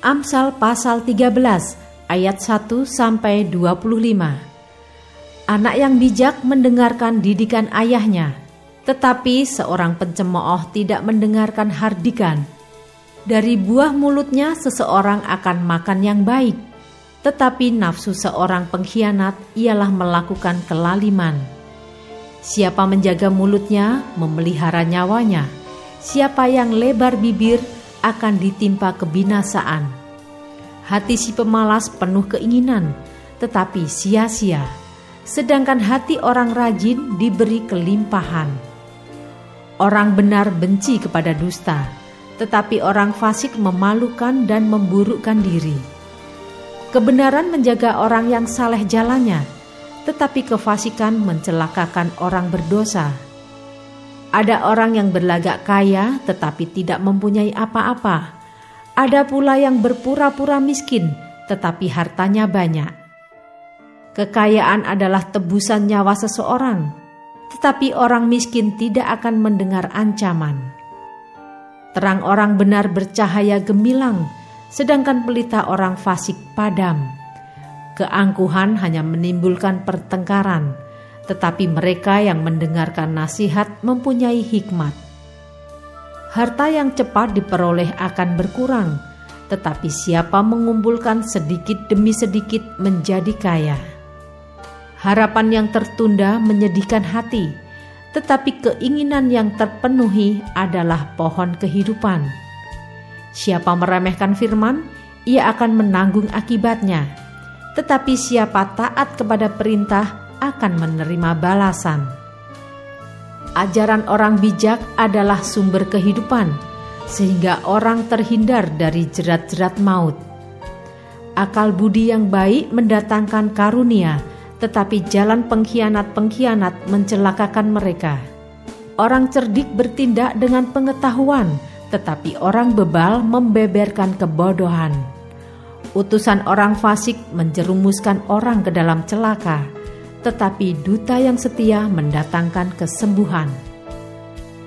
Amsal pasal 13 ayat 1 sampai 25. Anak yang bijak mendengarkan didikan ayahnya, tetapi seorang pencemooh tidak mendengarkan hardikan. Dari buah mulutnya seseorang akan makan yang baik, tetapi nafsu seorang pengkhianat ialah melakukan kelaliman. Siapa menjaga mulutnya, memelihara nyawanya. Siapa yang lebar bibir, akan ditimpa kebinasaan. Hati si pemalas penuh keinginan, tetapi sia-sia, sedangkan hati orang rajin diberi kelimpahan. Orang benar benci kepada dusta, tetapi orang fasik memalukan dan memburukkan diri. Kebenaran menjaga orang yang saleh jalannya, tetapi kefasikan mencelakakan orang berdosa. Ada orang yang berlagak kaya tetapi tidak mempunyai apa-apa. Ada pula yang berpura-pura miskin tetapi hartanya banyak. Kekayaan adalah tebusan nyawa seseorang, tetapi orang miskin tidak akan mendengar ancaman. Terang orang benar bercahaya gemilang, sedangkan pelita orang fasik padam. Keangkuhan hanya menimbulkan pertengkaran tetapi mereka yang mendengarkan nasihat mempunyai hikmat. Harta yang cepat diperoleh akan berkurang, tetapi siapa mengumpulkan sedikit demi sedikit menjadi kaya. Harapan yang tertunda menyedihkan hati, tetapi keinginan yang terpenuhi adalah pohon kehidupan. Siapa meremehkan firman, ia akan menanggung akibatnya. Tetapi siapa taat kepada perintah, akan menerima balasan. Ajaran orang bijak adalah sumber kehidupan, sehingga orang terhindar dari jerat-jerat maut. Akal budi yang baik mendatangkan karunia, tetapi jalan pengkhianat-pengkhianat mencelakakan mereka. Orang cerdik bertindak dengan pengetahuan, tetapi orang bebal membeberkan kebodohan. Utusan orang fasik menjerumuskan orang ke dalam celaka tetapi duta yang setia mendatangkan kesembuhan.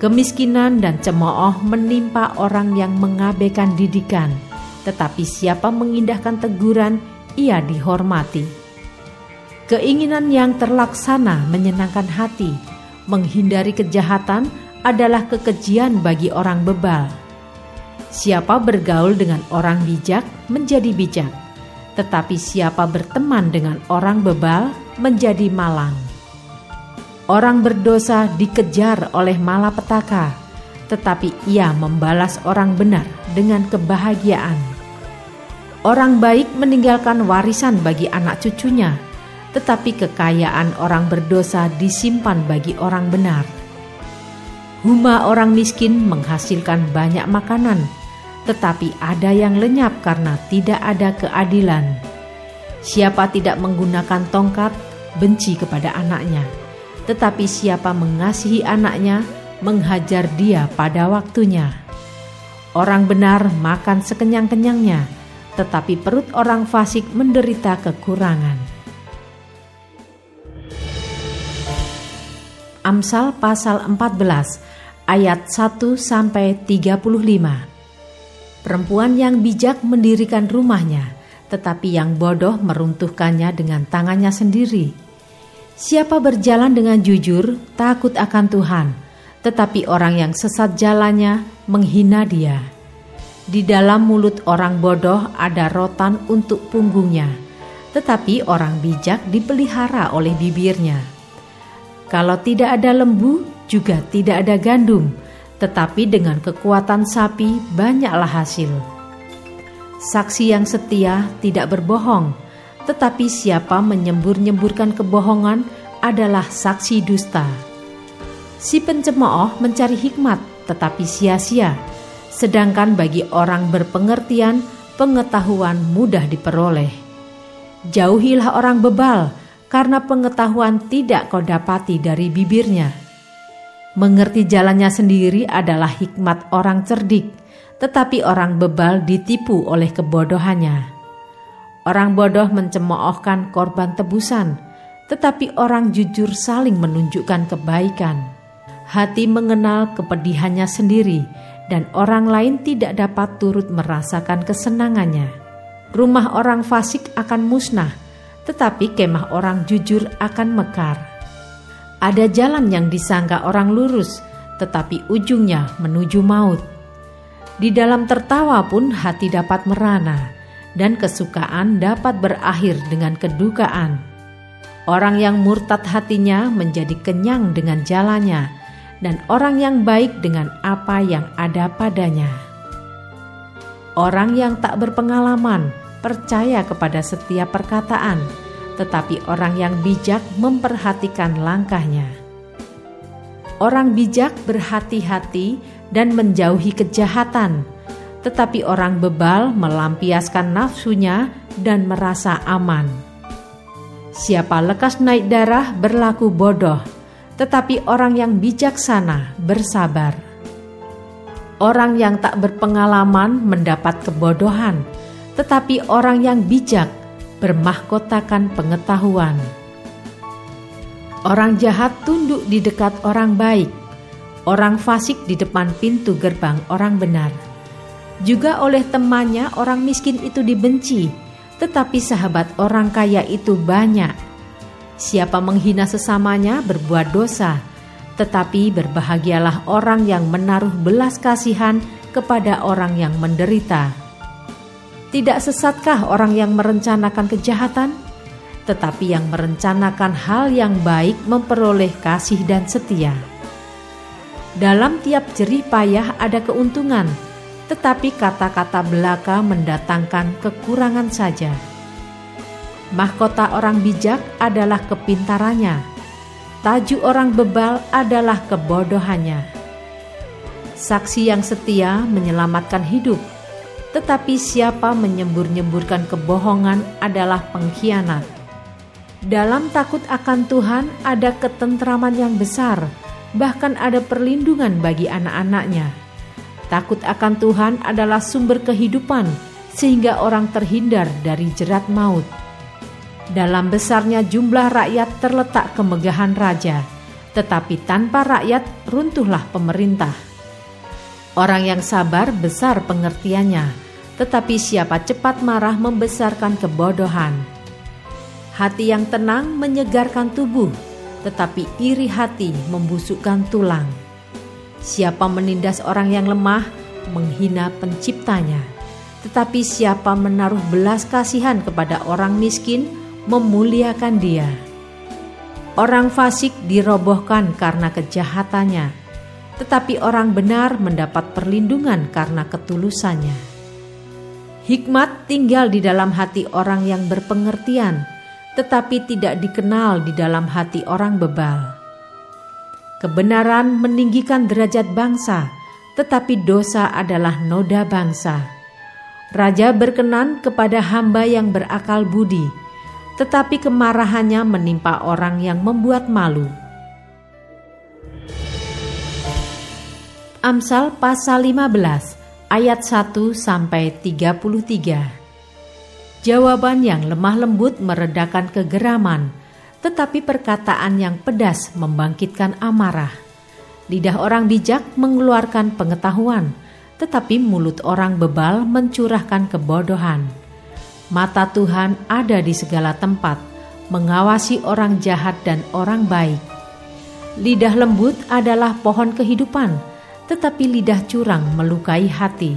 Kemiskinan dan cemooh menimpa orang yang mengabaikan didikan, tetapi siapa mengindahkan teguran, ia dihormati. Keinginan yang terlaksana menyenangkan hati, menghindari kejahatan adalah kekejian bagi orang bebal. Siapa bergaul dengan orang bijak menjadi bijak, tetapi siapa berteman dengan orang bebal menjadi malang. Orang berdosa dikejar oleh malapetaka, tetapi ia membalas orang benar dengan kebahagiaan. Orang baik meninggalkan warisan bagi anak cucunya, tetapi kekayaan orang berdosa disimpan bagi orang benar. Huma orang miskin menghasilkan banyak makanan, tetapi ada yang lenyap karena tidak ada keadilan. Siapa tidak menggunakan tongkat, benci kepada anaknya. Tetapi siapa mengasihi anaknya, menghajar dia pada waktunya. Orang benar makan sekenyang-kenyangnya, tetapi perut orang fasik menderita kekurangan. Amsal pasal 14 ayat 1 sampai 35. Perempuan yang bijak mendirikan rumahnya, tetapi yang bodoh meruntuhkannya dengan tangannya sendiri. Siapa berjalan dengan jujur, takut akan Tuhan, tetapi orang yang sesat jalannya menghina Dia. Di dalam mulut orang bodoh ada rotan untuk punggungnya, tetapi orang bijak dipelihara oleh bibirnya. Kalau tidak ada lembu, juga tidak ada gandum, tetapi dengan kekuatan sapi banyaklah hasil. Saksi yang setia tidak berbohong, tetapi siapa menyembur-nyemburkan kebohongan adalah saksi dusta. Si pencemooh mencari hikmat, tetapi sia-sia, sedangkan bagi orang berpengertian, pengetahuan mudah diperoleh. Jauhilah orang bebal, karena pengetahuan tidak kau dapati dari bibirnya. Mengerti jalannya sendiri adalah hikmat orang cerdik, tetapi orang bebal ditipu oleh kebodohannya. Orang bodoh mencemoohkan korban tebusan, tetapi orang jujur saling menunjukkan kebaikan. Hati mengenal kepedihannya sendiri, dan orang lain tidak dapat turut merasakan kesenangannya. Rumah orang fasik akan musnah, tetapi kemah orang jujur akan mekar. Ada jalan yang disangka orang lurus, tetapi ujungnya menuju maut. Di dalam tertawa pun hati dapat merana, dan kesukaan dapat berakhir dengan kedukaan. Orang yang murtad hatinya menjadi kenyang dengan jalannya, dan orang yang baik dengan apa yang ada padanya. Orang yang tak berpengalaman percaya kepada setiap perkataan, tetapi orang yang bijak memperhatikan langkahnya. Orang bijak berhati-hati dan menjauhi kejahatan, tetapi orang bebal melampiaskan nafsunya dan merasa aman. Siapa lekas naik darah berlaku bodoh, tetapi orang yang bijaksana bersabar. Orang yang tak berpengalaman mendapat kebodohan, tetapi orang yang bijak bermahkotakan pengetahuan. Orang jahat tunduk di dekat orang baik, orang fasik di depan pintu gerbang orang benar. Juga oleh temannya orang miskin itu dibenci, tetapi sahabat orang kaya itu banyak. Siapa menghina sesamanya berbuat dosa, tetapi berbahagialah orang yang menaruh belas kasihan kepada orang yang menderita. Tidak sesatkah orang yang merencanakan kejahatan? Tetapi yang merencanakan hal yang baik memperoleh kasih dan setia. Dalam tiap jerih payah ada keuntungan, tetapi kata-kata belaka mendatangkan kekurangan saja. Mahkota orang bijak adalah kepintarannya. Tajuk orang bebal adalah kebodohannya. Saksi yang setia menyelamatkan hidup, tetapi siapa menyembur-nyemburkan kebohongan adalah pengkhianat. Dalam takut akan Tuhan ada ketentraman yang besar, bahkan ada perlindungan bagi anak-anaknya. Takut akan Tuhan adalah sumber kehidupan, sehingga orang terhindar dari jerat maut. Dalam besarnya jumlah rakyat terletak kemegahan raja, tetapi tanpa rakyat runtuhlah pemerintah. Orang yang sabar besar pengertiannya, tetapi siapa cepat marah membesarkan kebodohan. Hati yang tenang menyegarkan tubuh, tetapi iri hati membusukkan tulang. Siapa menindas orang yang lemah, menghina penciptanya. Tetapi siapa menaruh belas kasihan kepada orang miskin, memuliakan dia. Orang fasik dirobohkan karena kejahatannya, tetapi orang benar mendapat perlindungan karena ketulusannya. Hikmat tinggal di dalam hati orang yang berpengertian, tetapi tidak dikenal di dalam hati orang bebal. Kebenaran meninggikan derajat bangsa, tetapi dosa adalah noda bangsa. Raja berkenan kepada hamba yang berakal budi, tetapi kemarahannya menimpa orang yang membuat malu. Amsal pasal 15 ayat 1 sampai 33. Jawaban yang lemah lembut meredakan kegeraman, tetapi perkataan yang pedas membangkitkan amarah. Lidah orang bijak mengeluarkan pengetahuan, tetapi mulut orang bebal mencurahkan kebodohan. Mata Tuhan ada di segala tempat, mengawasi orang jahat dan orang baik. Lidah lembut adalah pohon kehidupan, tetapi lidah curang melukai hati.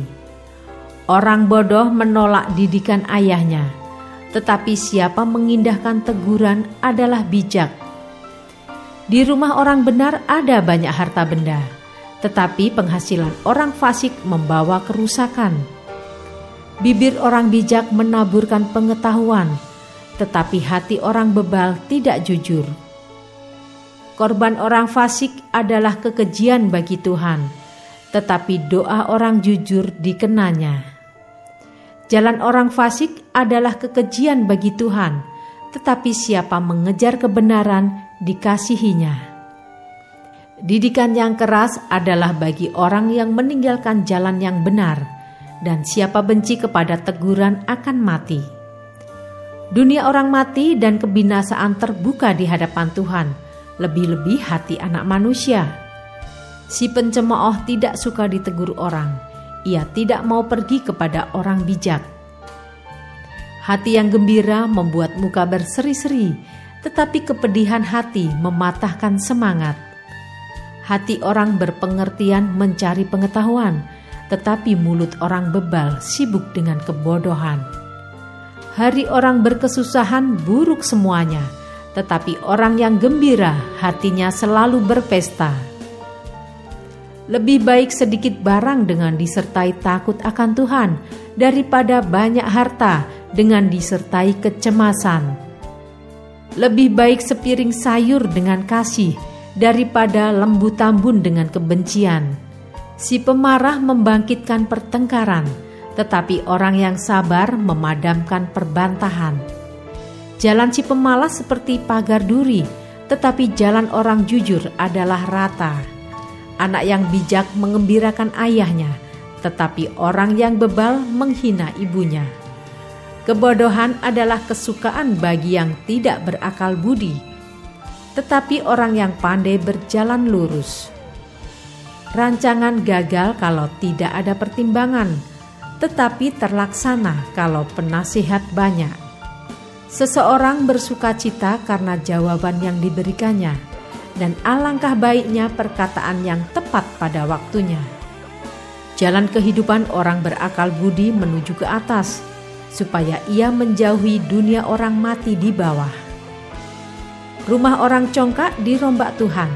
Orang bodoh menolak didikan ayahnya, tetapi siapa mengindahkan teguran adalah bijak. Di rumah orang benar ada banyak harta benda, tetapi penghasilan orang fasik membawa kerusakan. Bibir orang bijak menaburkan pengetahuan, tetapi hati orang bebal tidak jujur. Korban orang fasik adalah kekejian bagi Tuhan, tetapi doa orang jujur dikenanya. Jalan orang fasik adalah kekejian bagi Tuhan, tetapi siapa mengejar kebenaran dikasihinya. Didikan yang keras adalah bagi orang yang meninggalkan jalan yang benar, dan siapa benci kepada teguran akan mati. Dunia orang mati dan kebinasaan terbuka di hadapan Tuhan, lebih-lebih hati anak manusia Si pencemooh tidak suka ditegur orang. Ia tidak mau pergi kepada orang bijak. Hati yang gembira membuat muka berseri-seri, tetapi kepedihan hati mematahkan semangat. Hati orang berpengertian mencari pengetahuan, tetapi mulut orang bebal sibuk dengan kebodohan. Hari orang berkesusahan buruk semuanya, tetapi orang yang gembira hatinya selalu berpesta. Lebih baik sedikit barang dengan disertai takut akan Tuhan daripada banyak harta dengan disertai kecemasan. Lebih baik sepiring sayur dengan kasih daripada lembu tambun dengan kebencian. Si pemarah membangkitkan pertengkaran, tetapi orang yang sabar memadamkan perbantahan. Jalan si pemalas seperti pagar duri, tetapi jalan orang jujur adalah rata. Anak yang bijak mengembirakan ayahnya, tetapi orang yang bebal menghina ibunya. Kebodohan adalah kesukaan bagi yang tidak berakal budi, tetapi orang yang pandai berjalan lurus. Rancangan gagal kalau tidak ada pertimbangan, tetapi terlaksana kalau penasihat banyak. Seseorang bersuka cita karena jawaban yang diberikannya dan alangkah baiknya perkataan yang tepat pada waktunya. Jalan kehidupan orang berakal budi menuju ke atas, supaya ia menjauhi dunia orang mati di bawah. Rumah orang congkak dirombak Tuhan,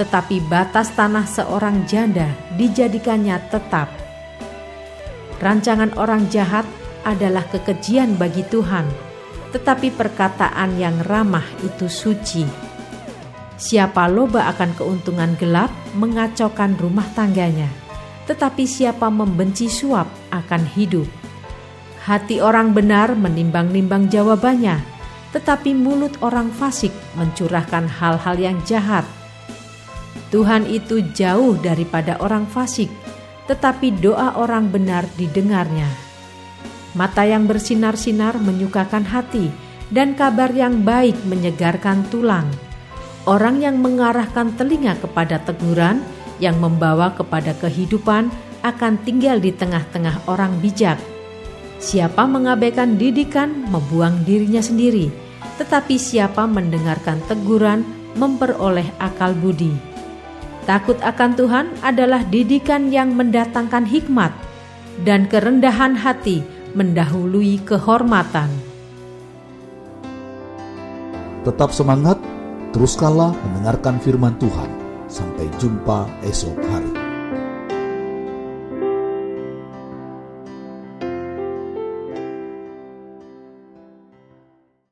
tetapi batas tanah seorang janda dijadikannya tetap. Rancangan orang jahat adalah kekejian bagi Tuhan, tetapi perkataan yang ramah itu suci. Siapa loba akan keuntungan gelap mengacaukan rumah tangganya, tetapi siapa membenci suap akan hidup. Hati orang benar menimbang-nimbang jawabannya, tetapi mulut orang fasik mencurahkan hal-hal yang jahat. Tuhan itu jauh daripada orang fasik, tetapi doa orang benar didengarnya. Mata yang bersinar-sinar menyukakan hati, dan kabar yang baik menyegarkan tulang Orang yang mengarahkan telinga kepada teguran yang membawa kepada kehidupan akan tinggal di tengah-tengah orang bijak. Siapa mengabaikan didikan membuang dirinya sendiri, tetapi siapa mendengarkan teguran memperoleh akal budi. Takut akan Tuhan adalah didikan yang mendatangkan hikmat, dan kerendahan hati mendahului kehormatan. Tetap semangat Teruskanlah mendengarkan firman Tuhan. Sampai jumpa esok hari.